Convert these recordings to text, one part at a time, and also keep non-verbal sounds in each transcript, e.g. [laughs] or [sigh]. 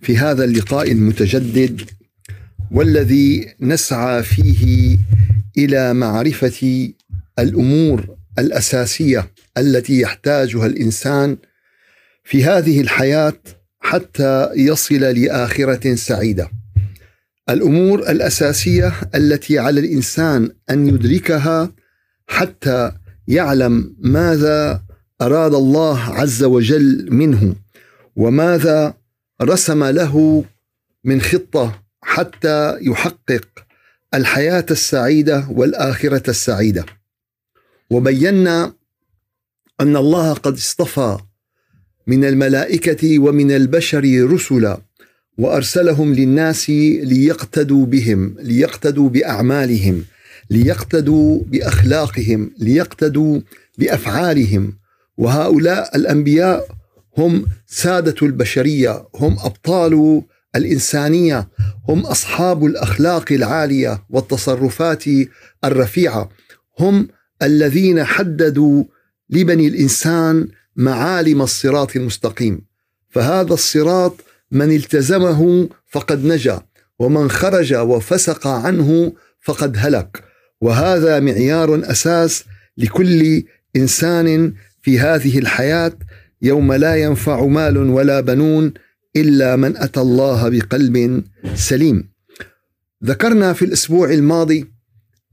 في هذا اللقاء المتجدد والذي نسعى فيه إلى معرفة الأمور الأساسية التي يحتاجها الإنسان في هذه الحياة حتى يصل لآخرة سعيدة. الأمور الأساسية التي على الإنسان أن يدركها حتى يعلم ماذا أراد الله عز وجل منه وماذا رسم له من خطة حتى يحقق الحياة السعيدة والآخرة السعيدة. وبينا أن الله قد اصطفى من الملائكة ومن البشر رسلا وأرسلهم للناس ليقتدوا بهم ليقتدوا بأعمالهم ليقتدوا بأخلاقهم ليقتدوا بأفعالهم. وهؤلاء الأنبياء هم سادة البشرية هم أبطال الإنسانية هم أصحاب الأخلاق العالية والتصرفات الرفيعة هم الذين حددوا لبني الإنسان معالم الصراط المستقيم. فهذا الصراط من التزمه فقد نجا ومن خرج وفسق عنه فقد هلك. وهذا معيار أساس لكل إنسان في هذه الحياة يوم لا ينفع مال ولا بنون إلا من أتى الله بقلب سليم. ذكرنا في الأسبوع الماضي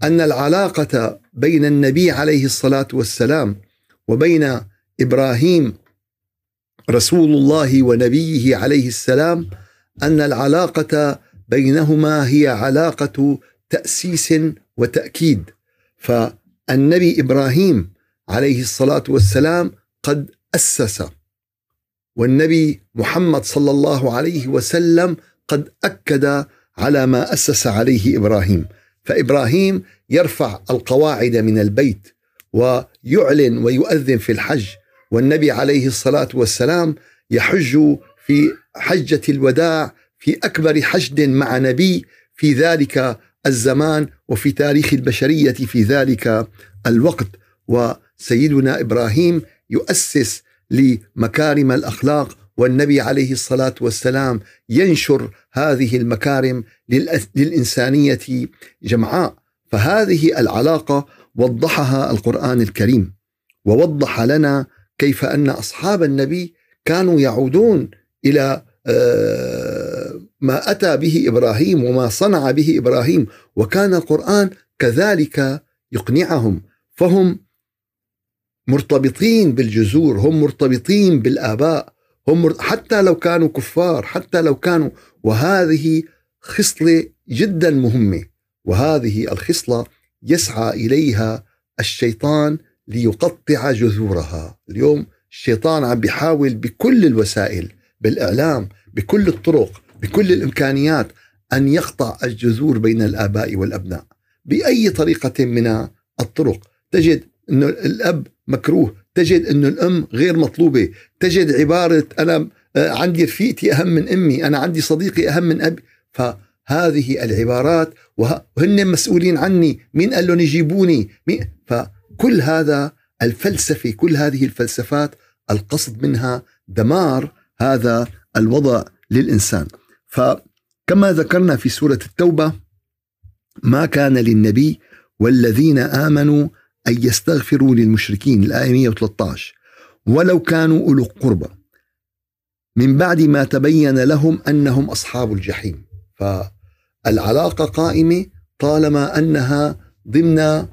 أن العلاقة بين النبي عليه الصلاة والسلام وبين إبراهيم رسول الله ونبيه عليه السلام أن العلاقة بينهما هي علاقة تأسيس وتأكيد فالنبي إبراهيم عليه الصلاة والسلام قد أسس. والنبي محمد صلى الله عليه وسلم قد أكد على ما أسس عليه إبراهيم. فإبراهيم يرفع القواعد من البيت ويعلن ويؤذن في الحج. والنبي عليه الصلاة والسلام يحج في حجة الوداع في أكبر حشد مع نبي في ذلك الزمان وفي تاريخ البشرية في ذلك الوقت. وسيدنا إبراهيم يؤسس لمكارم الأخلاق والنبي عليه الصلاة والسلام ينشر هذه المكارم للإنسانية جمعاء. فهذه العلاقة وضحها القرآن الكريم ووضح لنا كيف أن أصحاب النبي كانوا يعودون إلى آه، ما أتى به إبراهيم وما صنع به إبراهيم وكان القرآن كذلك يقنعهم. فهم مرتبطين بالجذور هم مرتبطين بالآباء هم حتى لو كانوا كفار حتى لو كانوا وهذه خصلة جدا مهمة وهذه الخصلة يسعى إليها الشيطان ليقطع جذورها. اليوم الشيطان عم بيحاول بكل الوسائل بالإعلام بكل الطرق بكل الإمكانيات أن يقطع الجذور بين الآباء والأبناء. بأي طريقة من الطرق تجد أن الأب مكروه. تجد أن الأم غير مطلوبة. تجد عبارة أنا آه، عندي رفيقتي أهم من أمي أنا عندي صديقي أهم من أبي. فهذه العبارات وهن مسؤولين عني. مين قال لهم يجيبوني؟ مين؟ فكل هذا الفلسفة كل هذه الفلسفات القصد منها دمار هذا الوضع للإنسان. فكما ذكرنا في سورة التوبة ما كان للنبي والذين آمنوا أن يستغفروا للمشركين الآية 113 ولو كانوا أولو قربى. من بعد ما تبين لهم أنهم أصحاب الجحيم. فالعلاقة قائمة طالما أنها ضمن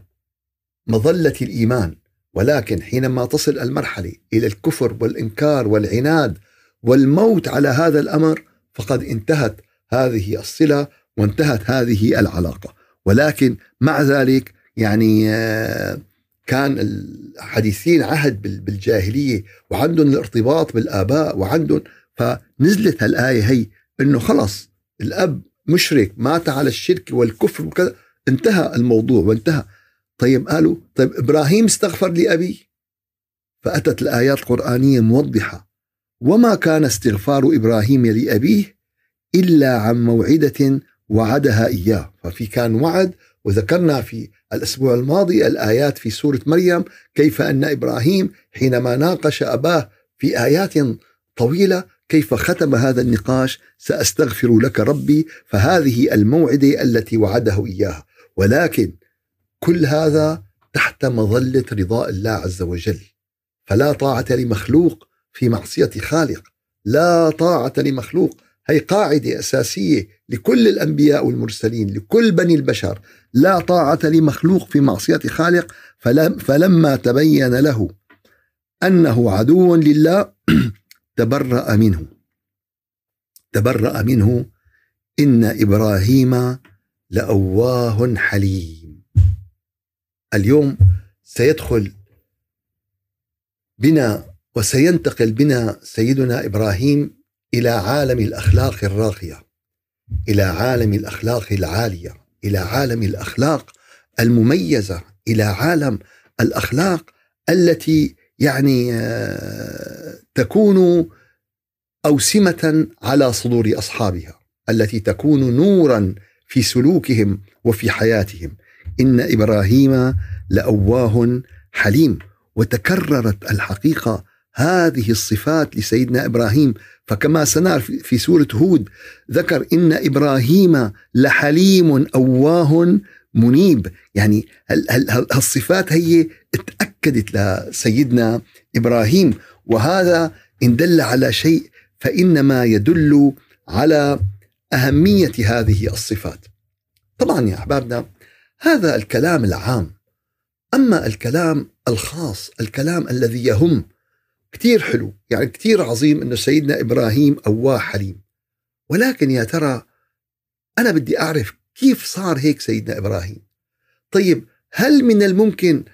مظلة الإيمان. ولكن حينما تصل المرحلة إلى الكفر والإنكار والعناد والموت على هذا الأمر فقد انتهت هذه الصلة وانتهت هذه العلاقة. ولكن مع ذلك يعني آه، كان الحديثين عهد بالجاهلية وعندهم الارتباط بالآباء وعندهم فنزلت هالآية هي إنه خلص الأب مشرك مات على الشرك والكفر وكذا انتهى الموضوع وانتهى. طيب قالوا طيب إبراهيم استغفر لابيه فأتت الآيات القرآنية موضحة. وما كان استغفار إبراهيم لأبيه إلا عن موعدة وعدها إياه. ففي كان وعد وذكرنا في الأسبوع الماضي الآيات في سورة مريم كيف أن إبراهيم حينما ناقش أباه في آيات طويلة كيف ختم هذا النقاش سأستغفر لك ربي فهذه الموعده التي وعده اياها ولكن كل هذا تحت مظلة رضاء الله عز وجل. فلا طاعة لمخلوق في معصية خالق. لا طاعة لمخلوق هي قاعدة أساسية لكل الأنبياء والمرسلين لكل بني البشر. لا طاعة لمخلوق في معصية خالق فلم فلما تبين له أنه عدو لله [clears throat] تبرأ منه. تبرأ منه. إن إبراهيم لأواه حليم. اليوم سيدخل بنا وسينتقل بنا سيدنا إبراهيم إلى عالم الأخلاق الراقية إلى عالم الأخلاق العالية إلى عالم الأخلاق المميزة إلى عالم الأخلاق التي يعني آه، تكون أوسمة على صدور أصحابها التي تكون نورا في سلوكهم وفي حياتهم. إن إبراهيم لأواه حليم وتكررت الحقيقة هذه الصفات لسيدنا إبراهيم. فكما سنرى في سورة هود ذكر إن إبراهيم لحليم أواه منيب. يعني هالصفات هي اتأكدت لسيدنا إبراهيم. وهذا إن دل على شيء فإنما يدل على أهمية هذه الصفات. طبعا يا أحبابنا هذا الكلام العام. أما الكلام الخاص الكلام الذي يهم كثير حلو. يعني كثير عظيم أنه سيدنا إبراهيم أواه حليم. ولكن يا ترى أنا بدي أعرف كيف صار هيك سيدنا إبراهيم؟ طيب هل من الممكن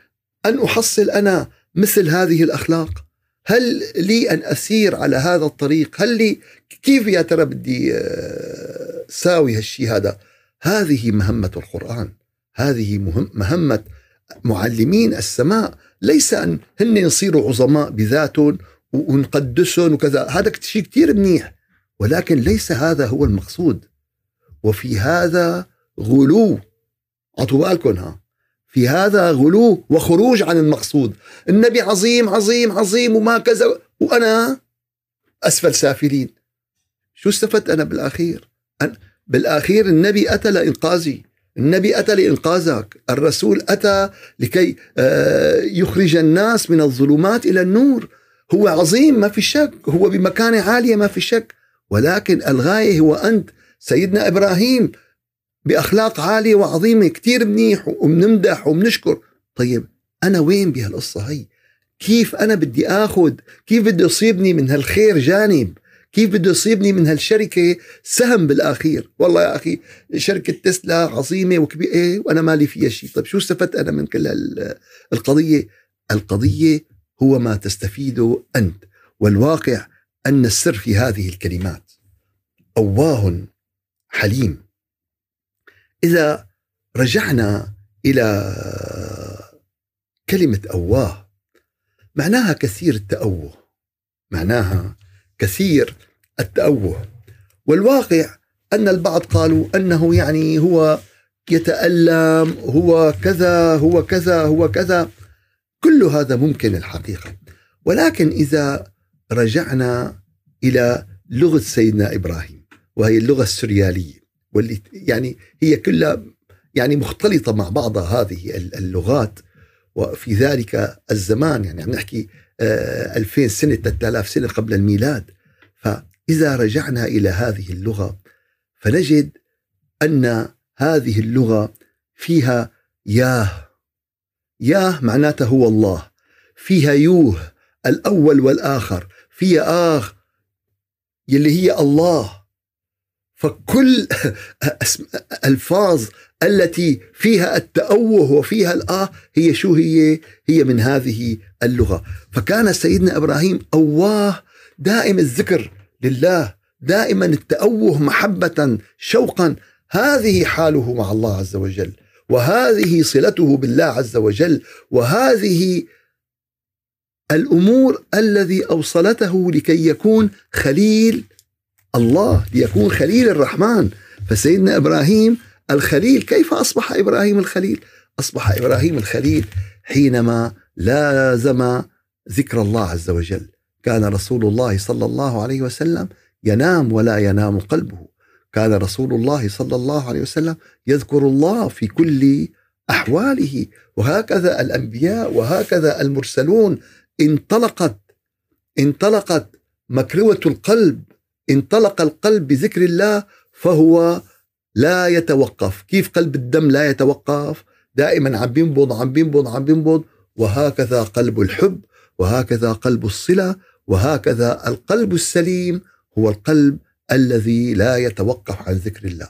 أن أحصل أنا مثل هذه الأخلاق؟ هل لي أن أسير على هذا الطريق؟ هل لي كيف يا ترى بدي آه، ساوي هالشيء هذا؟ هذه مهمة القرآن. هذه مهمة معلمين السماء ليس أن هن يصيروا عظماء بذاتهم ونقدسهم وكذا. هذا شيء كثير منيح. ولكن ليس هذا هو المقصود. وفي هذا غلو. اعطوا بالكم ها. في هذا غلو وخروج عن المقصود. النبي عظيم عظيم عظيم وما كذا. وأنا أسفل سافلين. شو استفدت أنا بالأخير؟ أنا بالأخير النبي أتى لإنقاذي. النبي أتى لإنقاذك. الرسول أتى لكي آه، يخرج الناس من الظلمات إلى النور. هو عظيم ما في شك. هو بمكانة عالية ما في شك. ولكن الغاية هو أنت. سيدنا إبراهيم بأخلاق عالية وعظيمة كتير منيح وبنمدح وبنشكر طيب أنا وين بهالقصة هي؟ كيف أنا بدي آخذ؟ كيف بده يصيبني من هالخير جانب؟ كيف بده يصيبني من هالشركة سهم بالأخير. والله يا أخي شركة تسلا عظيمة وكبيرة. إيه وأنا مالي فيها شيء طيب شو استفدت أنا من كل القضية؟ القضية هو ما تستفيده أنت. والواقع أن السر في هذه الكلمات. أواه حليم. إذا رجعنا إلى كلمة أواه معناها كثير التأوه. معناها كثير التأوه. والواقع أن البعض قالوا أنه يعني هو يتألم هو كذا هو كذا هو كذا. كل هذا ممكن الحقيقة. ولكن إذا رجعنا إلى لغة سيدنا إبراهيم وهي اللغة السريالية واللي يعني هي كلها يعني مختلطة مع بعضها هذه اللغات. وفي ذلك الزمان يعني عم نحكي 2000 آه، سنة 3000 سنة قبل الميلاد. فإذا رجعنا إلى هذه اللغة فنجد أن هذه اللغة فيها ياه. ياه معناته هو الله. فيها يوه الأول والآخر. فيها آخ يلي هي الله. فكل [laughs] ألفاظ التي فيها التأوه وفيها الآه هي شو هي؟ هي من هذه اللغة. فكان سيدنا إبراهيم أواه دائم الذكر لله دائما التأوه محبة شوقا. هذه حاله مع الله عز وجل وهذه صلته بالله عز وجل وهذه الأمور الذي أوصلته لكي يكون خليل الله ليكون خليل الرحمن. فسيدنا إبراهيم الخليل كيف أصبح إبراهيم الخليل؟ أصبح إبراهيم الخليل حينما لازم ذكر الله عز وجل. كان رسول الله صلى الله عليه وسلم ينام ولا ينام قلبه. كان رسول الله صلى الله عليه وسلم يذكر الله في كل أحواله. وهكذا الأنبياء وهكذا المرسلون. انطلقت انطلقت مكروة القلب. انطلق القلب بذكر الله فهو لا يتوقف. كيف قلب الدم لا يتوقف؟ دائما عم بينبض عم بينبض عم بينبض. وهكذا قلب الحب وهكذا قلب الصلة وهكذا القلب السليم هو القلب الذي لا يتوقف عن ذكر الله.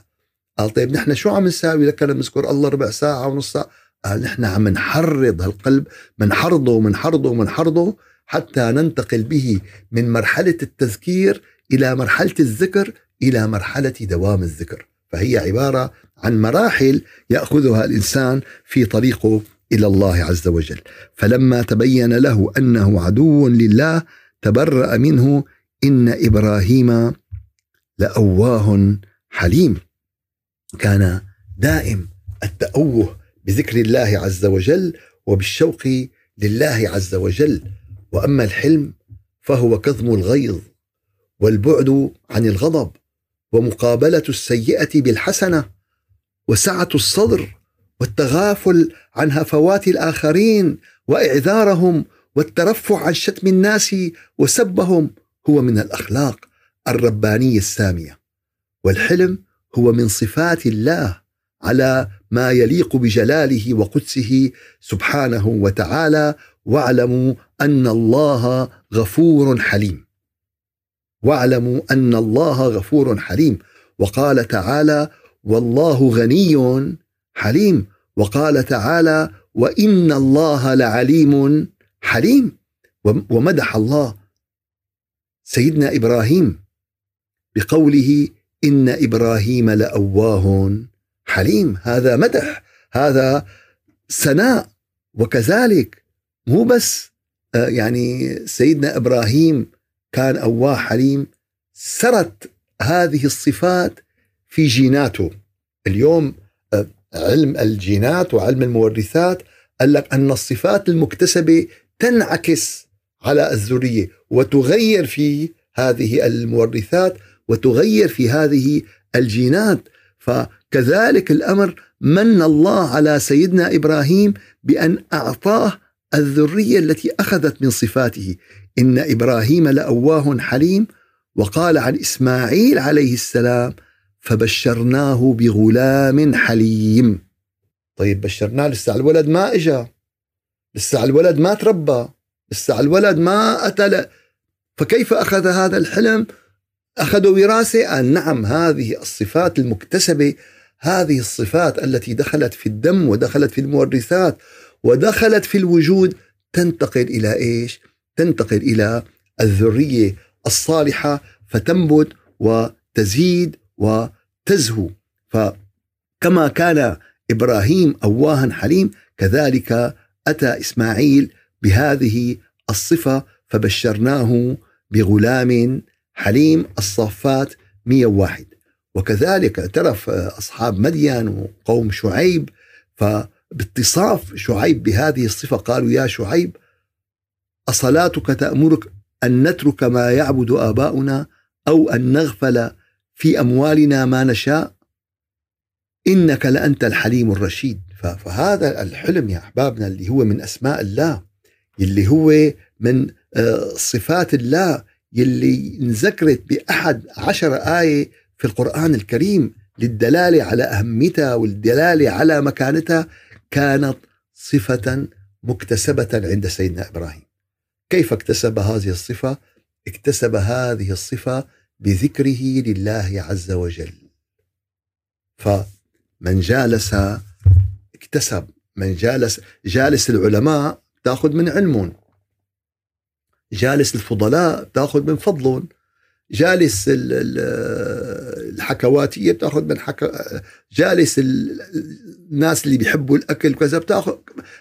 قال طيب نحن شو عم نساوي لكنا نذكر الله ربع ساعة ونص ساعة؟ قال نحن عم نحرض هالقلب منحرضه ومنحرضه ومنحرضه حتى ننتقل به من مرحلة التذكير إلى مرحلة الذكر إلى مرحلة دوام الذكر. فهي عبارة عن مراحل يأخذها الإنسان في طريقه إلى الله عز وجل. فلما تبين له أنه عدو لله تبرأ منه إن إبراهيم لأواه حليم. كان دائم التأوه بذكر الله عز وجل وبالشوق لله عز وجل. وأما الحلم فهو كظم الغيظ والبعد عن الغضب. ومقابلة السيئة بالحسنة وسعة الصدر والتغافل عن هفوات الآخرين وإعذارهم والترفع عن شتم الناس وسبهم هو من الأخلاق الربانية السامية. والحلم هو من صفات الله على ما يليق بجلاله وقدسه سبحانه وتعالى واعلموا أن الله غفور حليم. واعلموا أن الله غفور حليم. وقال تعالى والله غني حليم. وقال تعالى وإن الله لعليم حليم. ومدح الله سيدنا إبراهيم بقوله إن إبراهيم لأواه حليم. هذا مدح هذا ثناء وكذلك مو بس آه، يعني سيدنا إبراهيم كان أواه حليم سرت هذه الصفات في جيناته. اليوم آه، علم الجينات وعلم المورثات قال لك أن الصفات المكتسبة تنعكس على الذرية وتغير في هذه المورثات وتغير في هذه الجينات. فكذلك الأمر من الله على سيدنا إبراهيم بأن أعطاه الذرية التي أخذت من صفاته. إن إبراهيم لأواه حليم وقال عن إسماعيل عليه السلام فبشرناه بغلام حليم. طيب بشرناه لسه الولد ما إجا. لسه الولد ما تربى. لسه الولد ما اتى فكيف أخذ هذا الحلم؟ أخذوا وراثة؟ قال نعم هذه الصفات المكتسبة هذه الصفات التي دخلت في الدم ودخلت في المورثات ودخلت في الوجود تنتقل إلى إيش؟ تنتقل إلى الذرية الصالحة فتنبت وتزيد وتزهو. فكما كان إبراهيم أواها حليم كذلك أتى إسماعيل بهذه الصفة فبشرناه بغلام حليم الصافات 101 وكذلك اعترف أصحاب مدين وقوم شعيب فباتصاف شعيب بهذه الصفة قالوا يا شعيب أصلاتك تأمرك أن نترك ما يعبد آباؤنا أو أن نغفل في أموالنا ما نشاء؟ إنك لأنت الحليم الرشيد. فهذا الحلم يا أحبابنا اللي هو من أسماء الله اللي هو من آه، صفات الله يلي انذكرت بأحد عشر آية في القرآن الكريم للدلالة على أهميتها والدلالة على مكانتها كانت صفة مكتسبة عند سيدنا إبراهيم. كيف اكتسب هذه الصفة؟ اكتسب هذه الصفة بذكره لله عز وجل. فمن جالس اكتسب. من جالس جالس العلماء تأخذ من علمهم جالس الفضلاء تأخذ من فضلهم جالس الحكواتية بتأخذ من حكا جالس الناس اللي بيحبوا الأكل وكذا بتأخذ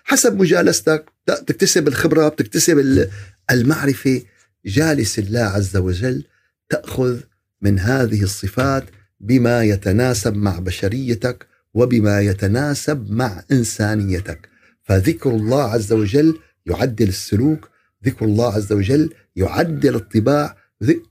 حسب مجالستك. بتكتسب الخبرة بتكتسب المعرفة. جالس الله عز وجل تأخذ من هذه الصفات بما يتناسب مع بشريتك وبما يتناسب مع إنسانيتك. فذكر الله عز وجل يعدل السلوك ذكر الله عز وجل يعدل الطباع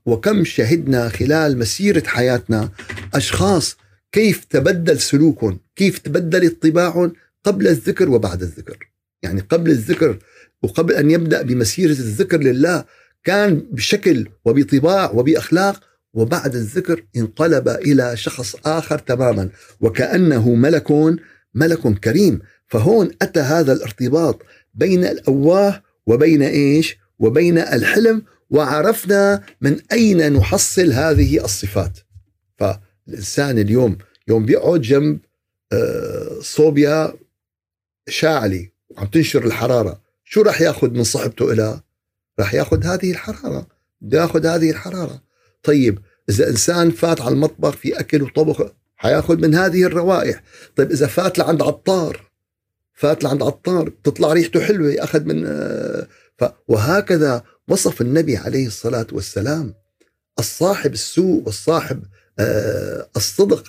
وكم شهدنا خلال مسيرة حياتنا أشخاص كيف تبدل سلوكهم كيف تبدلت طباعهم قبل الذكر وبعد الذكر. يعني قبل الذكر وقبل أن يبدأ بمسيرة الذكر لله كان بشكل وبطباع وبأخلاق وبعد الذكر انقلب إلى شخص آخر تماما وكأنه ملك ملك كريم. فهون أتى هذا الارتباط بين الأواه وبين إيش؟ وبين الحلم وعرفنا من أين نحصل هذه الصفات. فالإنسان اليوم يوم بيقعد جنب آه، صوبيا شاعلي وعم تنشر الحرارة شو راح ياخذ من صحبته إلى؟ راح ياخذ هذه الحرارة بده ياخذ هذه الحرارة. طيب إذا إنسان فات على المطبخ في أكل وطبخ حياخذ من هذه الروائح. طيب إذا فات لعند عطار فات لعند عطار بتطلع ريحته حلوة أخذ من آه، وهكذا وصف النبي عليه الصلاة والسلام الصاحب السوء والصاحب آه، الصدق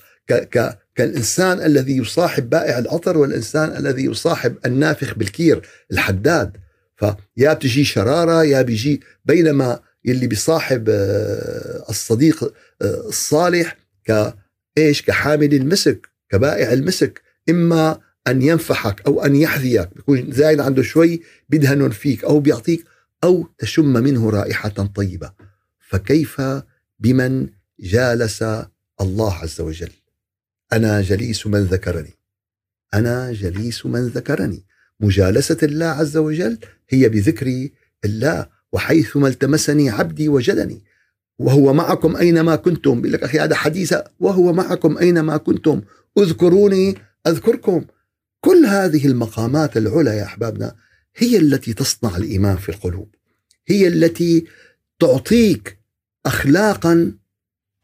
كالإنسان الذي يصاحب بائع العطر والإنسان الذي يصاحب النافخ بالكير الحداد. فيا بتجي شرارة يا بيجي بينما يلي بيصاحب آه، الصديق آه، الصالح كايش كحامل المسك كبائع المسك. إما أن ينفحك أو أن يحذيك بيكون زايد عنده شوي بدهن فيك أو بيعطيك أو تشم منه رائحة طيبة. فكيف بمن جالس الله عز وجل؟ أنا جليس من ذكرني. أنا جليس من ذكرني. مجالسة الله عز وجل هي بذكر الله وحيثما التمسني عبدي وجدني وهو معكم أينما كنتم. بيقول لك أخي هذا حديث وهو معكم أينما كنتم. اذكروني أذكركم. كل هذه المقامات العلى يا أحبابنا هي التي تصنع الإيمان في القلوب. هي التي تعطيك اخلاقا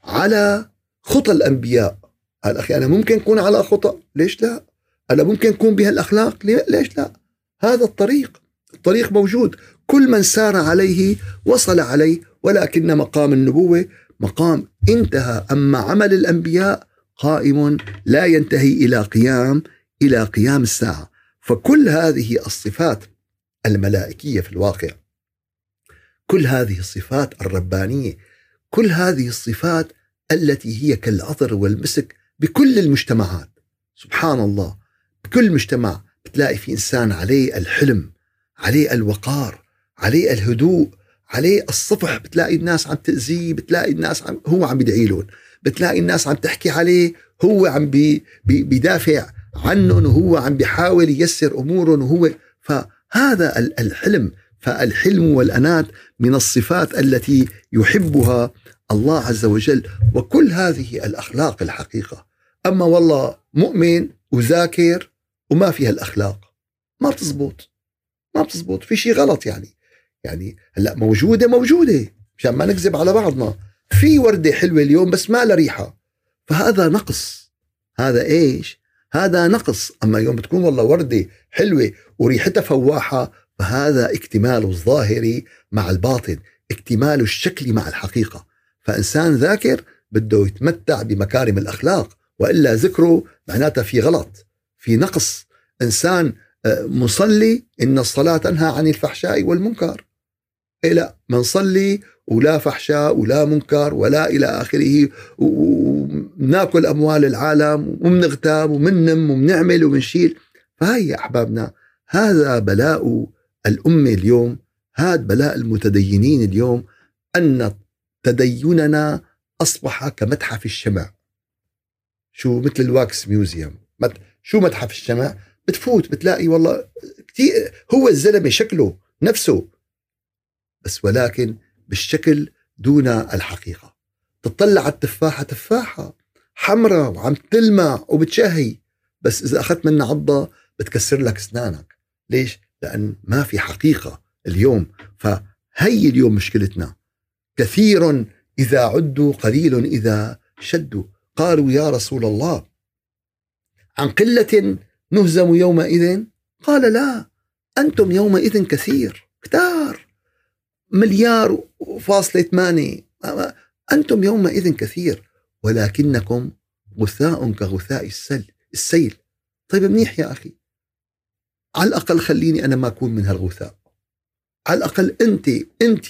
على خطى الأنبياء. قال أخي أنا ممكن أكون على خطى؟ ليش لا؟ أنا ممكن أكون بهالأخلاق؟ ليش لا؟ هذا الطريق. الطريق موجود. كل من سار عليه وصل عليه ولكن مقام النبوة مقام انتهى. أما عمل الأنبياء قائم لا ينتهي إلى قيام إلى قيام الساعة. فكل هذه الصفات الملائكية في الواقع. كل هذه الصفات الربانية كل هذه الصفات التي هي كالعطر والمسك بكل المجتمعات. سبحان الله بكل مجتمع بتلاقي في إنسان عليه الحلم عليه الوقار عليه الهدوء عليه الصفح. بتلاقي الناس عم تأذيه بتلاقي الناس عم هو عم بيدعي لهم. بتلاقي الناس عم تحكي عليه هو عم بي بي بيدافع عنهم وهو عم بيحاول ييسر أمورهم وهو فهذا الحلم فالحلم والأنات من الصفات التي يحبها الله عز وجل وكل هذه الأخلاق الحقيقة. أما والله مؤمن وذاكر وما فيها الأخلاق ما بتزبط ما بتزبط في شيء غلط يعني. يعني هلأ موجودة موجودة مشان ما نكذب على بعضنا. في وردة حلوة اليوم بس ما لها ريحة فهذا نقص. هذا إيش؟ هذا نقص. أما يوم بتكون والله وردة حلوة وريحتها فواحة فهذا اكتمال الظاهري مع الباطن اكتمال الشكل مع الحقيقة. فإنسان ذاكر بده يتمتع بمكارم الأخلاق وإلا ذكره معناتها في غلط في نقص. إنسان آه، مصلي إن الصلاة تنهى عن الفحشاء والمنكر. لا منصلي ولا فحشاء ولا منكر ولا إلى آخره. وناكل أموال العالم ومنغتاب ومننم ومنعمل ومنشيل. فيا أحبابنا هذا بلاء الأمة اليوم هذا بلاء المتدينين اليوم أن تديننا أصبح كمتحف الشمع. شو مثل ال wax museum. شو متحف الشمع؟ بتفوت بتلاقي والله كثير هو الزلمة شكله نفسه بس ولكن بالشكل دون الحقيقة. تطلع التفاحة تفاحة حمراء وعم تلمع وبتشهي بس إذا أخذت منها عضة بتكسر لك أسنانك. ليش؟ لأن ما في حقيقة اليوم. فهي اليوم مشكلتنا. كثير إذا عدوا قليل إذا شدوا. قالوا يا رسول الله عن قلة نهزم يومئذ؟ قال لا أنتم يومئذ كثير كتار. مليار فاصلة ثمانية. أنتم يومئذ كثير ولكنكم غثاء كغثاء السل السيل. طيب منيح يا أخي. على الأقل خليني أنا ما أكون من هالغثاء. على الأقل أنت أنت.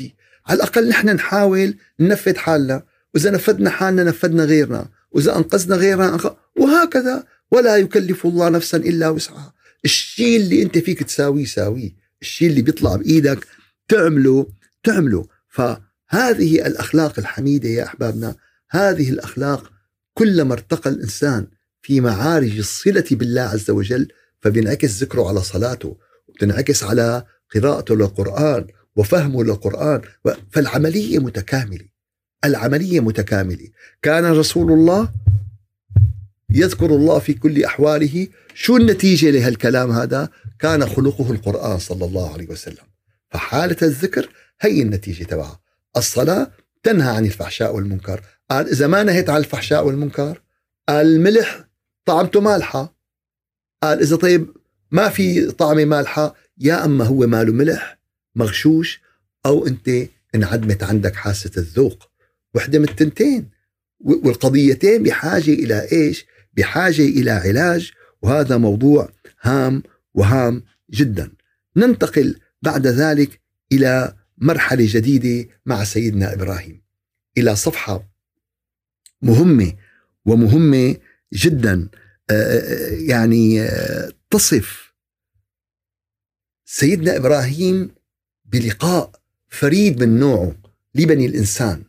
على الأقل نحن نحاول ننفذ حالنا. وإذا نفذنا حالنا نفذنا غيرنا. وإذا أنقذنا غيرنا أنقذ وهكذا. ولا يكلف الله نفسا إلا وسعها. الشيء اللي أنت فيك تساويه ساويه. الشيء اللي بيطلع بإيدك تعمله تعمله فهذه الأخلاق الحميدة يا أحبابنا هذه الأخلاق كلما ارتقى الإنسان في معارج الصلة بالله عز وجل فبينعكس ذكره على صلاته وبتنعكس على قراءته للقرآن وفهمه للقرآن فالعملية متكاملة. العملية متكاملة. كان رسول الله يذكر الله في كل أحواله. شو النتيجة لهالكلام هذا؟ كان خلقه القرآن صلى الله عليه وسلم. فحالة الذكر هي النتيجة تبعها. الصلاة تنهى عن الفحشاء والمنكر. قال إذا ما نهيت عن الفحشاء والمنكر الملح طعمته مالحة. قال إذا طيب ما في طعمة مالحة يا أما هو ماله ملح مغشوش أو أنت انعدمت عندك حاسة الذوق. وحدة من التنتين. والقضيتين بحاجة إلى إيش؟ بحاجة إلى علاج. وهذا موضوع هام وهام جدا. ننتقل بعد ذلك إلى مرحلة جديدة مع سيدنا إبراهيم. إلى صفحة مهمة ومهمة جدا يعني تصف سيدنا إبراهيم بلقاء فريد من نوعه لبني الإنسان.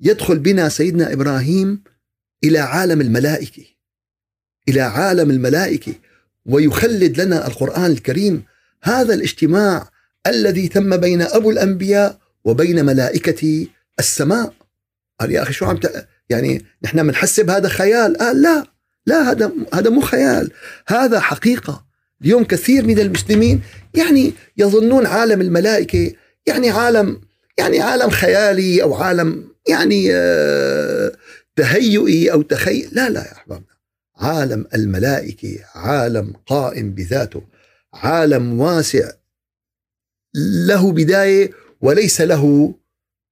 يدخل بنا سيدنا إبراهيم إلى عالم الملائكة إلى عالم الملائكة ويخلد لنا القرآن الكريم. هذا الاجتماع الذي تم بين أبو الأنبياء وبين ملائكة السماء؟ قال يا أخي شو عم. يعني نحن بنحسب هذا خيال؟ قال لا لا هذا هذا مو خيال هذا حقيقة. اليوم كثير من المسلمين يعني يظنون عالم الملائكة يعني عالم يعني عالم خيالي أو عالم يعني آه، تهيئي أو تخيل لا لا يا أحبابنا. عالم الملائكة عالم قائم بذاته عالم واسع له بداية وليس له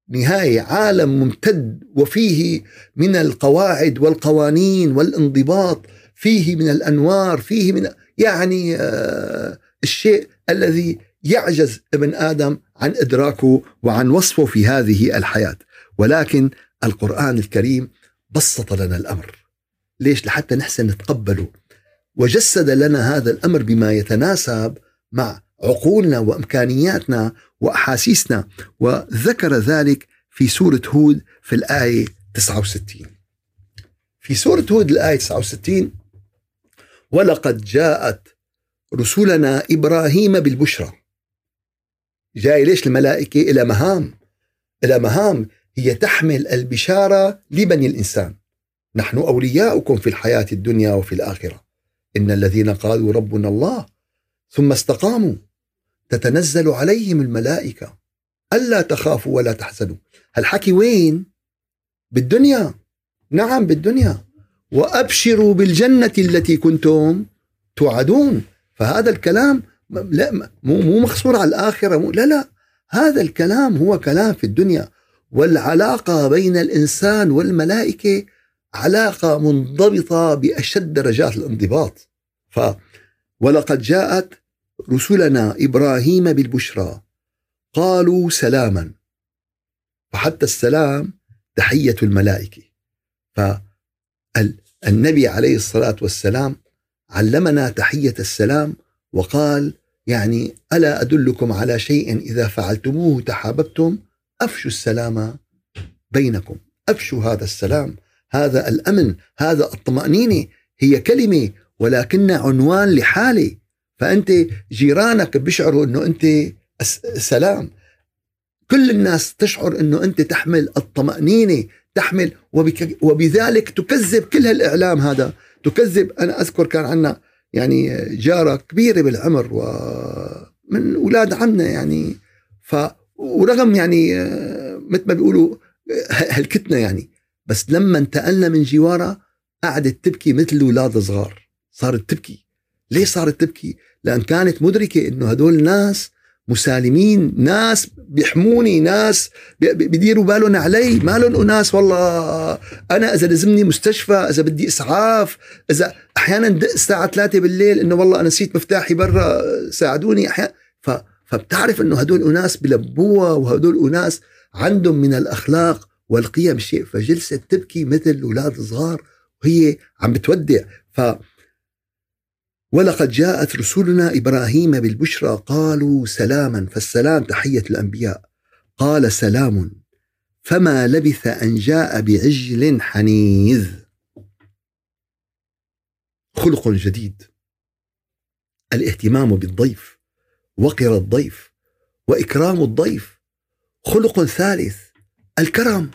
نهاية. عالم ممتد وفيه من القواعد والقوانين والانضباط فيه من الأنوار فيه من يعني آه الشيء الذي يعجز ابن آدم عن إدراكه وعن وصفه في هذه الحياة. ولكن القرآن الكريم بسط لنا الأمر. ليش؟ لحتى نحسن نتقبله. وجسد لنا هذا الأمر بما يتناسب مع عقولنا وأمكانياتنا وأحاسيسنا وذكر ذلك في سورة هود في الآية 69 في سورة هود الآية 69 ولقد جاءت رسلنا إبراهيم بالبشرى. جاي ليش الملائكة؟ إلى مهام. إلى مهام هي تحمل البشارة لبني الإنسان. نحن أولياؤكم في الحياة الدنيا وفي الآخرة. إن الذين قالوا ربنا الله ثم استقاموا. تتنزل عليهم الملائكة. ألا تخافوا ولا تحزنوا. هالحكي وين؟ بالدنيا. نعم بالدنيا. وأبشروا بالجنة التي كنتم توعدون. فهذا الكلام لا مو مخصور على الآخرة لا لا. هذا الكلام هو كلام في الدنيا. والعلاقة بين الإنسان والملائكة علاقة منضبطة بأشد درجات الانضباط. ف ولقد جاءت رسلنا إبراهيم بالبشرى. قالوا سلاما. فحتى السلام تحية الملائكة. فالنبي عليه الصلاة والسلام علمنا تحية السلام وقال يعني ألا أدلكم على شيء إذا فعلتموه تحاببتم؟ أفشوا السلام بينكم. أفشوا هذا السلام. هذا الأمن. هذا الطمأنينة. هي كلمة ولكن عنوان لحالة. فأنت جيرانك بيشعروا إنه أنت سلام. كل الناس تشعر إنه أنت تحمل الطمأنينة تحمل وبذلك تكذب كل هالإعلام هذا. تكذب أنا أذكر كان عندنا يعني جارة كبيرة بالعمر ومن أولاد عمنا يعني. ف ورغم يعني مثل ما بيقولوا هلكتنا يعني. بس لما انتقلنا من جوارها قعدت تبكي مثل أولاد صغار صارت تبكي. ليه صارت تبكي؟ لأن كانت مدركة إنه هدول ناس مسالمين ناس بيحموني ناس بيديروا بالهم علي. ما لهم أناس والله أنا إذا لزمني مستشفى إذا بدي إسعاف إذا أحيانا دق الساعة 3 بالليل إنه والله أنا نسيت مفتاحي برا ساعدوني أحيانا. ف فبتعرف إنه هدول أناس بلبوها وهدول أناس عندهم من الأخلاق والقيم شيء فجلست تبكي مثل أولاد صغار وهي عم بتودع. ف ولقد جاءت رسلنا إبراهيم بالبشرى قالوا سلاما فالسلام تحية الأنبياء. قال سلام فما لبث أن جاء بعجل حنيذ. خلق جديد. الاهتمام بالضيف. وقر الضيف. وإكرام الضيف. خلق ثالث. الكرم.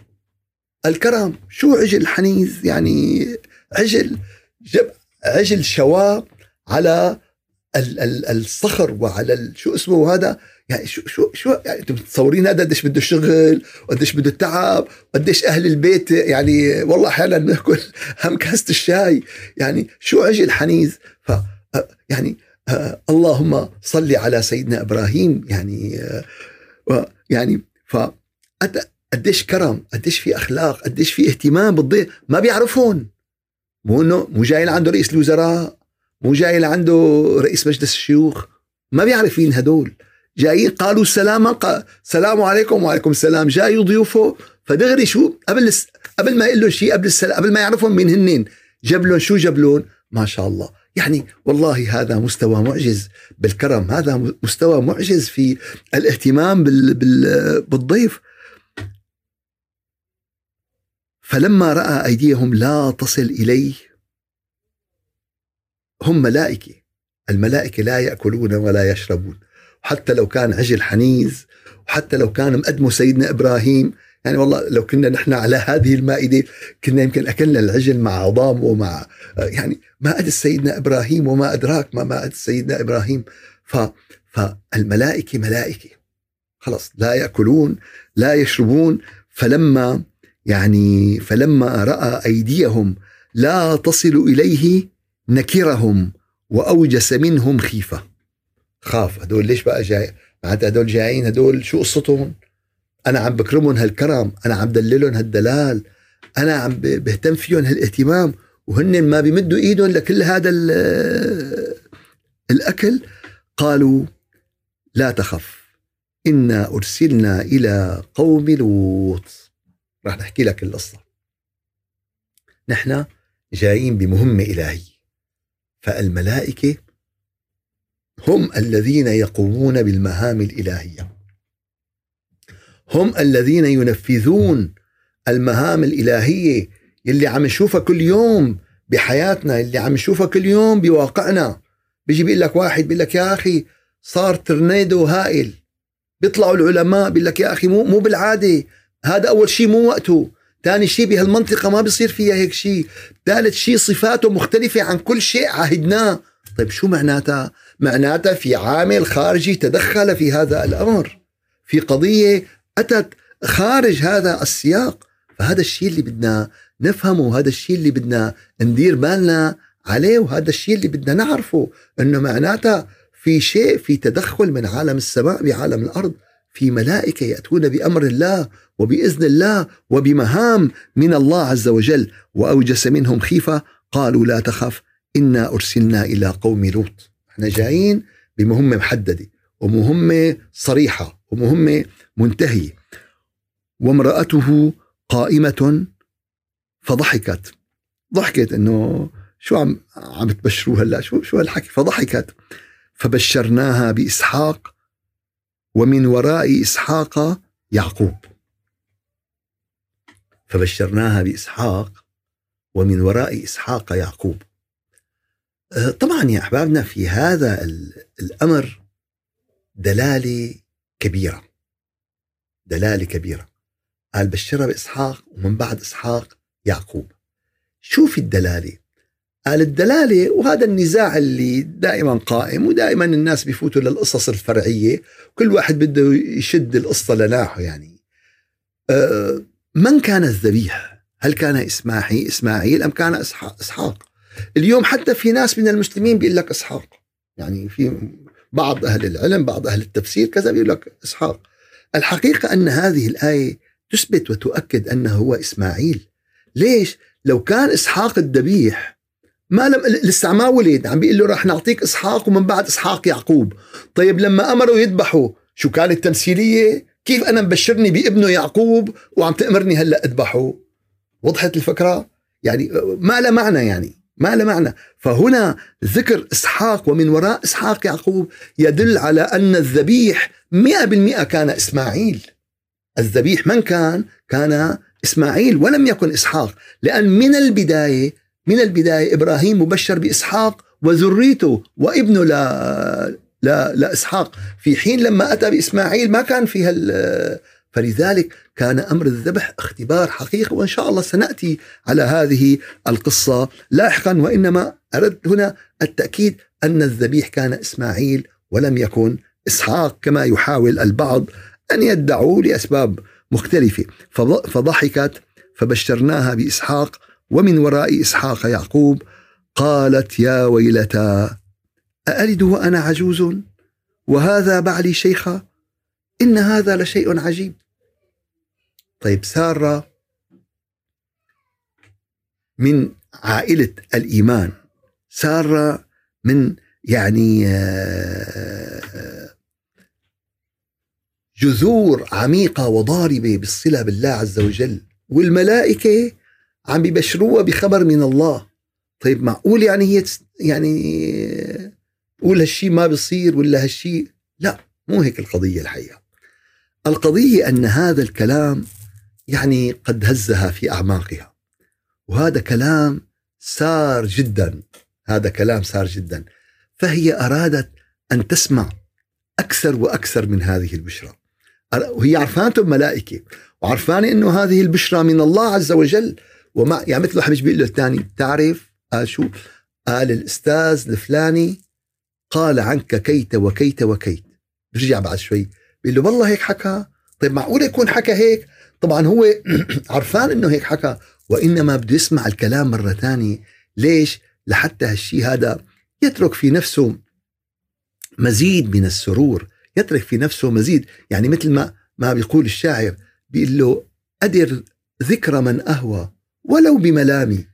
الكرم. شو عجل حنيذ؟ يعني عجل جب عجل شواه على الصخر وعلى شو اسمه هذا؟ يعني شو شو شو يعني أنتم متصورين هذا قديش بده شغل وقديش بده تعب وقديش أهل البيت يعني والله أحيانا ناكل [laughs] هم كاسة الشاي. يعني شو عجل حنيذ ف يعني اللهم صل على سيدنا إبراهيم. يعني يعني ف قديش كرم قديش في أخلاق قديش في اهتمام بالضيف. ما بيعرفون. مو إنه مو جاي لعنده رئيس الوزراء. مو جاي لعنده رئيس مجلس الشيوخ؟ ما بيعرف مين هدول. جايين قالوا سلاما قال السلام عليكم وعليكم السلام. جاي ضيوفه فدغري شو؟ قبل قبل ما يقول لهم شيء قبل السلام قبل ما يعرفهم مين هنين. جاب لهم شو؟ جاب لهم ما شاء الله. يعني والله هذا مستوى معجز بالكرم. هذا مستوى معجز في الاهتمام بال بال بالضيف. فلما رأى أيديهم لا تصل إليه هم ملائكة. الملائكة لا يأكلون ولا يشربون. حتى لو كان عجل حنيز وحتى لو كان مقدمه سيدنا إبراهيم يعني والله لو كنا نحن على هذه المائدة كنا يمكن أكلنا العجل مع عظامه ومع يعني ما ادري سيدنا إبراهيم وما أدراك ما ما ادري سيدنا إبراهيم. ف فالملائكة ملائكة. خلص لا يأكلون لا يشربون. فلما يعني فلما رأى أيديهم لا تصل إليه نكرهم وأوجس منهم خيفة. خاف هدول ليش بقى جاي؟ معناتها هدول جايين هدول شو قصتهم؟ أنا عم بكرمهم هالكرم أنا عم دللهم هالدلال أنا عم بهتم فيهم هالاهتمام وهن ما بيمدوا إيدهم لكل هذا الأكل. قالوا لا تخف إنا أرسلنا إلى قوم لوط. راح نحكي لك القصة. نحن جايين بمهمة إلهية. فالملائكة هم الذين يقومون بالمهام الإلهية. هم الذين ينفذون المهام الإلهية اللي عم نشوفها كل يوم بحياتنا اللي عم نشوفها كل يوم بواقعنا. بيجي بيقول لك واحد بيقول لك يا أخي صار ترنيدو هائل. بيطلعوا العلماء بيقول لك يا أخي مو مو بالعادة. هذا أول شيء مو وقته. ثاني شيء بهالمنطقة ما بيصير فيها هيك شيء ثالث شيء صفاته مختلفة عن كل شيء عهدناه. طيب شو معناتها؟ معناتها في عامل خارجي تدخل في هذا الأمر. في قضية أتت خارج هذا السياق. فهذا الشيء اللي بدنا نفهمه وهذا الشيء اللي بدنا ندير بالنا عليه وهذا الشيء اللي بدنا نعرفه. إنه معناتها في شيء في تدخل من عالم السماء بعالم الأرض. في ملائكة يأتون بأمر الله وبإذن الله وبمهام من الله عز وجل وأوجس منهم خيفة قالوا لا تخف إنا أرسلنا إلى قوم لوط. إحنا جايين بمهمة محددة ومهمة صريحة ومهمة منتهية. وامرأته قائمة فضحكت. ضحكت إنه شو عم عم تبشروا هلا؟ شو شو هالحكي؟ فضحكت. فبشرناها بإسحاق ومن وراء إسحاق يعقوب. فبشرناها بإسحاق ومن وراء إسحاق يعقوب. أه، طبعا يا أحبابنا في هذا الأمر دلالة كبيرة. دلالة كبيرة. قال بشرها بإسحاق ومن بعد إسحاق يعقوب. شو في الدلالة. قال الدلالة وهذا النزاع اللي دائما قائم ودائما الناس بيفوتوا للقصص الفرعية كل واحد بده يشد القصة لناحه يعني. أه من كان الذبيح؟ هل كان إسماعيل إسماعيل أم كان إسحاق؟ اليوم حتى في ناس من المسلمين بيقول لك إسحاق. يعني في بعض أهل العلم بعض أهل التفسير كذا بيقول لك إسحاق. الحقيقة أن هذه الآية تثبت وتؤكد أنه هو إسماعيل. ليش؟ لو كان إسحاق الذبيح ما لم لسه ما ولد عم بيقول له راح نعطيك إسحاق ومن بعد إسحاق يعقوب. طيب لما أمروا يذبحوا شو كانت تمثيلية كيف أنا مبشرني بابنه يعقوب وعم تأمرني هلأ أذبحه؟ وضحت الفكرة؟ يعني ما له معنى يعني ما له معنى. فهنا ذكر إسحاق ومن وراء إسحاق يعقوب يدل على أن الذبيح مئة بالمئة كان إسماعيل. الذبيح من كان؟ كان إسماعيل ولم يكن إسحاق لأن من البداية من البداية إبراهيم مبشر بإسحاق وذريته وابنه لا لا لإسحاق في حين لما أتى بإسماعيل ما كان فيها فلذلك كان أمر الذبح اختبار حقيقي وإن شاء الله سنأتي على هذه القصة لاحقا. وإنما أردت هنا التأكيد أن الذبيح كان إسماعيل ولم يكن إسحاق كما يحاول البعض أن يدعوا لأسباب مختلفة. فضحكت فبشرناها بإسحاق ومن وراء إسحاق يعقوب قالت يا ويلتى أألد وأنا عجوز؟ وهذا بعلي شيخا؟ إن هذا لشيء عجيب. طيب سارة من عائلة الإيمان. سارة من يعني آه، جذور عميقة وضاربة بالصلة بالله عز وجل. والملائكة عم بيبشروها بخبر من الله. طيب معقول يعني هي يعني تقول هالشيء ما بيصير ولا هالشيء لا مو هيك القضية الحقيقة. القضية أن هذا الكلام يعني قد هزها في أعماقها. وهذا كلام سار جدا. هذا كلام سار جدا. فهي أرادت أن تسمع أكثر وأكثر من هذه البشرى. وهي عرفانته ملائكة. وعرفانة أنه هذه البشرى من الله عز وجل وما يعني مثل واحد بيقول له الثاني تعرف قال شو؟ قال الأستاذ الفلاني قال عنك كيت وكيت وكيت. رجع بعد شوي بيقول له والله هيك حكى؟ طيب معقول يكون حكى هيك؟ طبعا هو [clears throat] عرفان إنه هيك حكى وإنما بده يسمع الكلام مرة ثانية ليش؟ لحتى هالشيء هذا يترك في نفسه مزيد من السرور يترك في نفسه مزيد. يعني مثل ما ما بيقول الشاعر بيقول له أدر ذكر من أهوى ولو بملامي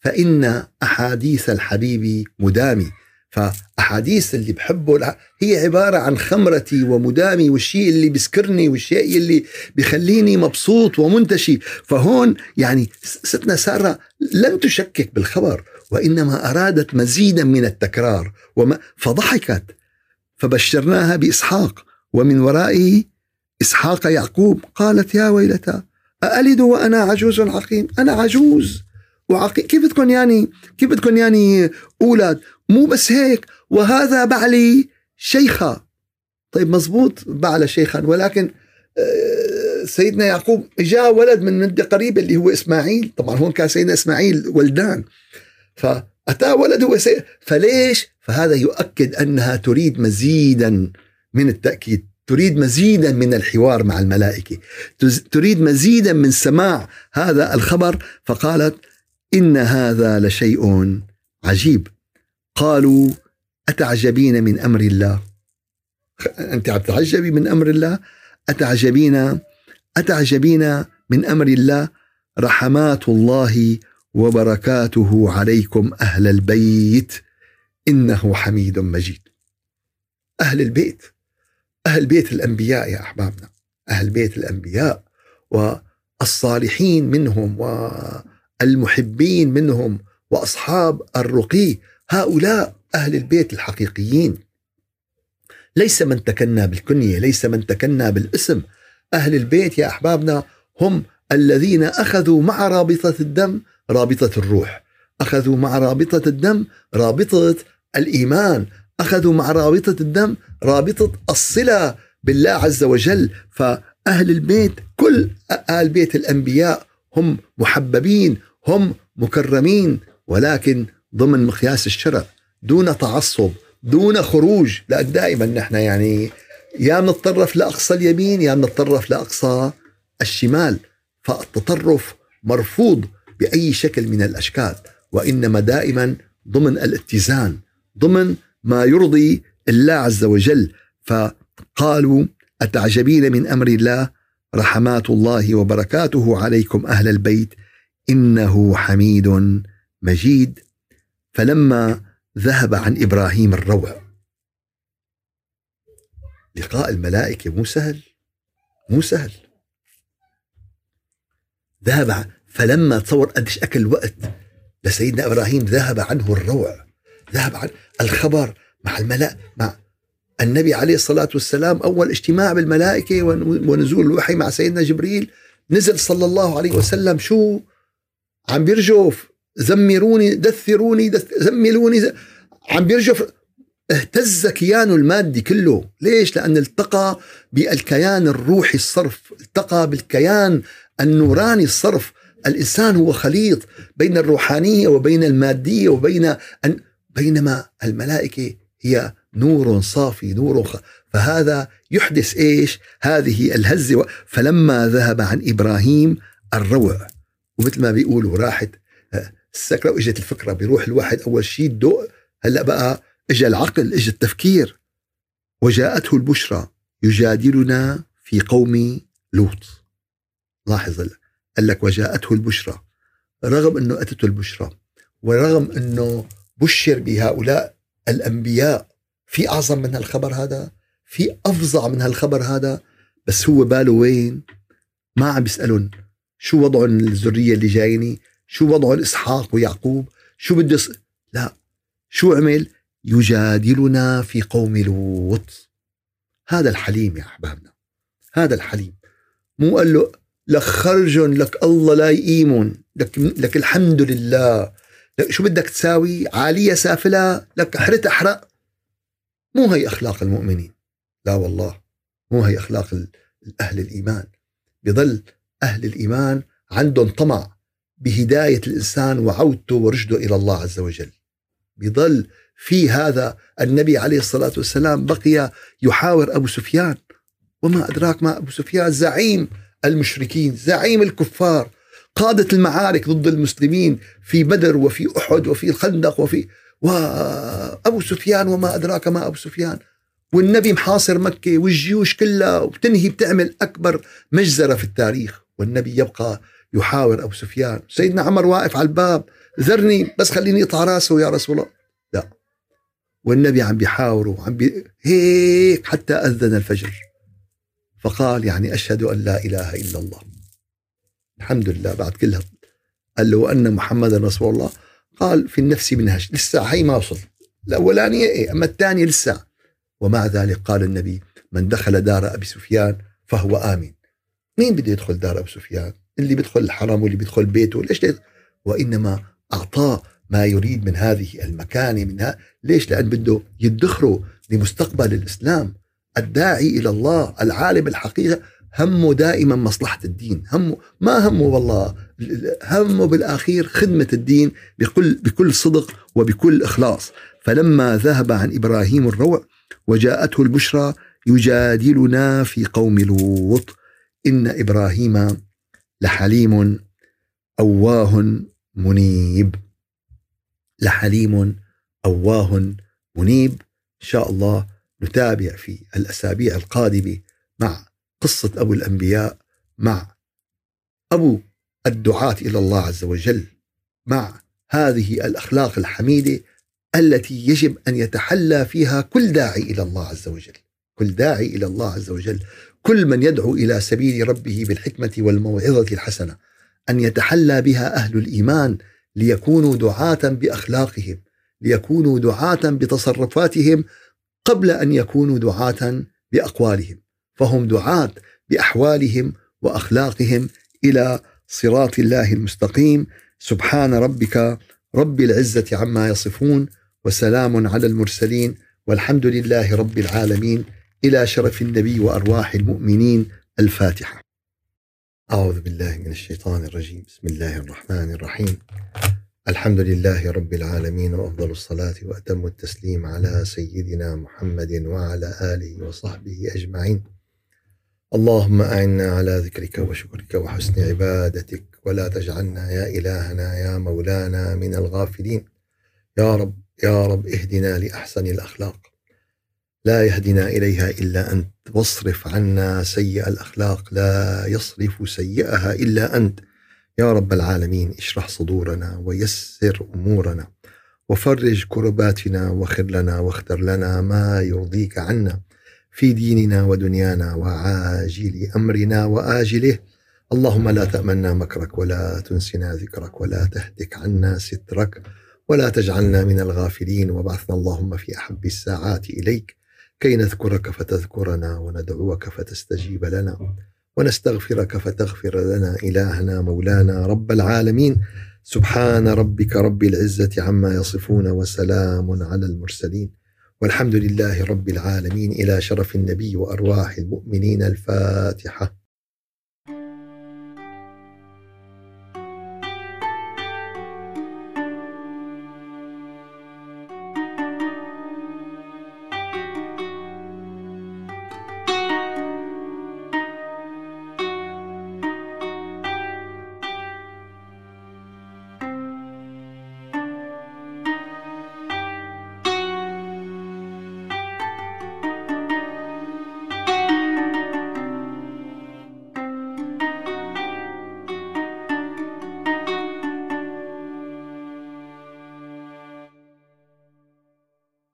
فإن أحاديث الحبيب مدامي. فأحاديث اللي بحبه هي عبارة عن خمرتي ومدامي والشيء اللي بيسكرني والشيء اللي بيخليني مبسوط ومنتشي. فهون يعني ستنا سارة لم تشكك بالخبر وإنما أرادت مزيدا من التكرار وما فضحكت. فبشرناها بإسحاق ومن ورائه إسحاق يعقوب. قالت يا ويلتى أألد وأنا عجوز عقيم؟ أنا عجوز وعقيم. كيف بدكم يعني كيف بدكم يعني أولاد؟ مو بس هيك وهذا بعلي شيخا طيب مزبوط بعل شيخا ولكن آه، سيدنا يعقوب جاء ولد من مدة قريبة اللي هو إسماعيل. طبعا هون كان سيدنا إسماعيل ولدان. فأتى ولد هو سيد فليش؟ فهذا يؤكد أنها تريد مزيدا من التأكيد. تريد مزيدا من الحوار مع الملائكة. تريد مزيدا من سماع هذا الخبر. فقالت إن هذا لشيء عجيب. قالوا أتعجبين من أمر الله؟ أنت عم تعجبي من أمر الله؟ أتعجبين أتعجبين من أمر الله؟ رحمات الله وبركاته عليكم أهل البيت. إنه حميد مجيد. أهل البيت. أهل بيت الأنبياء يا أحبابنا. أهل بيت الأنبياء والصالحين منهم والمحبين منهم وأصحاب الرقي. هؤلاء أهل البيت الحقيقيين. ليس من تكنى بالكنية ليس من تكنى بالاسم. أهل البيت يا أحبابنا هم الذين أخذوا مع رابطة الدم رابطة الروح. أخذوا مع رابطة الدم رابطة الإيمان. أخذوا مع رابطة الدم رابطة الصلة بالله عز وجل. فأهل البيت كل أهل بيت الأنبياء هم محببين هم مكرمين ولكن ضمن مقياس الشرع دون تعصب دون خروج. لأن دائما نحن يعني يا بنتطرف لأقصى اليمين يا بنتطرف لأقصى الشمال. فالتطرف مرفوض بأي شكل من الأشكال وإنما دائما ضمن الاتزان ضمن ما يرضي الله عز وجل. فقالوا أتعجبين من أمر الله؟ رحمات الله وبركاته عليكم أهل البيت. إنه حميد مجيد. فلما ذهب عن إبراهيم الروع. لقاء الملائكة مو سهل مو سهل. ذهب فلما تصور قديش أكل وقت لسيدنا إبراهيم ذهب عنه الروع. ذهب عن الخبر مع الملأ مع النبي عليه الصلاة والسلام أول اجتماع بالملائكة ونزول الوحي مع سيدنا جبريل. نزل صلى الله عليه وسلم. شو؟ عم بيرجف. زمروني دثروني زملوني عم بيرجف. اهتز كيانه المادي كله. ليش؟ لأن التقى بالكيان الروحي الصرف. التقى بالكيان النوراني الصرف. الإنسان هو خليط بين الروحانية وبين المادية وبين أن بينما الملائكة هي نور صافي نور خ... فهذا يحدث إيش؟ هذه الهزة فلما ذهب عن إبراهيم الروع ومثل ما بيقولوا راحت آه، السكرة وإجت الفكرة بيروح الواحد أول شيء الضوء هلأ بقى اجى العقل اجى التفكير وجاءته البشرى يجادلنا في قوم لوط لاحظ قال لك وجاءته البشرى رغم إنه أتته البشرى ورغم إنه بشر بهؤلاء الأنبياء. في أعظم من هالخبر هذا؟ في أفظع من هالخبر هذا؟ بس هو باله وين؟ ما عم بيسالون شو وضعهم الذرية اللي جايني؟ شو وضعهم إسحاق ويعقوب؟ شو بده س... لا. شو عمل؟ يجادلنا في قوم لوط. هذا الحليم يا أحبابنا. هذا الحليم. مو قال له لك لك الله لا يقيمون. لك, لك الحمد لله. شو بدك تساوي؟ عالية سافلة لك احرت احرق مو هي أخلاق المؤمنين. لا والله مو هي أخلاق أهل الإيمان. بظل أهل الإيمان عندهم طمع بهداية الإنسان وعودته ورشده إلى الله عز وجل. بظل في هذا النبي عليه الصلاة والسلام بقي يحاور أبو سفيان. وما أدراك ما أبو سفيان؟ زعيم المشركين زعيم الكفار. قادة المعارك ضد المسلمين في بدر وفي أحد وفي الخندق وفي وأبو سفيان وما أدراك ما أبو سفيان. والنبي محاصر مكة والجيوش كلها وبتنهي بتعمل أكبر مجزرة في التاريخ. والنبي يبقى يحاور أبو سفيان. سيدنا عمر واقف على الباب ذرني بس خليني اقطع راسه يا رسول الله. لا. والنبي عم بيحاوره عم بي هيك حتى أذن الفجر. فقال يعني أشهد أن لا إله إلا الله. الحمد لله بعد كلها قال له أن محمدا رسول الله؟ قال في النفس منهج لسه هي ما وصل. الأولانية إيه أما الثانية لسه. ومع ذلك قال النبي من دخل دار أبي سفيان فهو آمن مين بده يدخل دار أبي سفيان؟ اللي بيدخل الحرم واللي بيدخل بيته ليش ليه؟ وإنما أعطاه ما يريد من هذه المكانة منها ليش؟ لأن بده يدخره لمستقبل الإسلام الداعي إلى الله العالم الحقيقة. همه دائما مصلحة الدين. همه ما همه والله همه بالأخير خدمة الدين بكل, بكل صدق وبكل إخلاص. فلما ذهب عن إبراهيم الروع وجاءته البشرى يجادلنا في قوم لوط. إن إبراهيم لحليم أواه منيب. لحليم أواه منيب. إن شاء الله نتابع في الأسابيع القادمة مع قصة أبو الأنبياء مع أبو الدعاة إلى الله عز وجل مع هذه الأخلاق الحميدة التي يجب أن يتحلى فيها كل داعي إلى الله عز وجل كل داعي إلى الله عز وجل. كل من يدعو إلى سبيل ربه بالحكمة والموعظة الحسنة أن يتحلى بها أهل الإيمان ليكونوا دعاة بأخلاقهم ليكونوا دعاة بتصرفاتهم قبل أن يكونوا دعاة بأقوالهم. فهم دعاة بأحوالهم وأخلاقهم إلى صراط الله المستقيم سبحان ربك رب العزة عما يصفون وسلام على المرسلين والحمد لله رب العالمين إلى شرف النبي وأرواح المؤمنين الفاتحة. أعوذ بالله من الشيطان الرجيم، بسم الله الرحمن الرحيم. الحمد لله رب العالمين وأفضل الصلاة وأتم التسليم على سيدنا محمد وعلى آله وصحبه أجمعين. اللهم أعنا على ذكرك وشكرك وحسن عبادتك ولا تجعلنا يا إلهنا يا مولانا من الغافلين. يا رب يا رب اهدنا لأحسن الأخلاق. لا يهدنا إليها إلا أنت. واصرف عنا سيء الأخلاق. لا يصرف سيئها إلا أنت. يا رب العالمين اشرح صدورنا ويسر أمورنا. وفرج كرباتنا وخر لنا واختر لنا ما يرضيك عنا. في ديننا ودنيانا وعاجل أمرنا وآجله. اللهم لا تأمنا مكرك ولا تنسنا ذكرك ولا تهتك عنا سترك ولا تجعلنا من الغافلين. وبعثنا اللهم في أحب الساعات إليك كي نذكرك فتذكرنا وندعوك فتستجيب لنا ونستغفرك فتغفر لنا. إلهنا مولانا رب العالمين. سبحان ربك رب العزة عما يصفون وسلام على المرسلين. والحمد لله رب العالمين إلى شرف النبي وأرواح المؤمنين الفاتحة.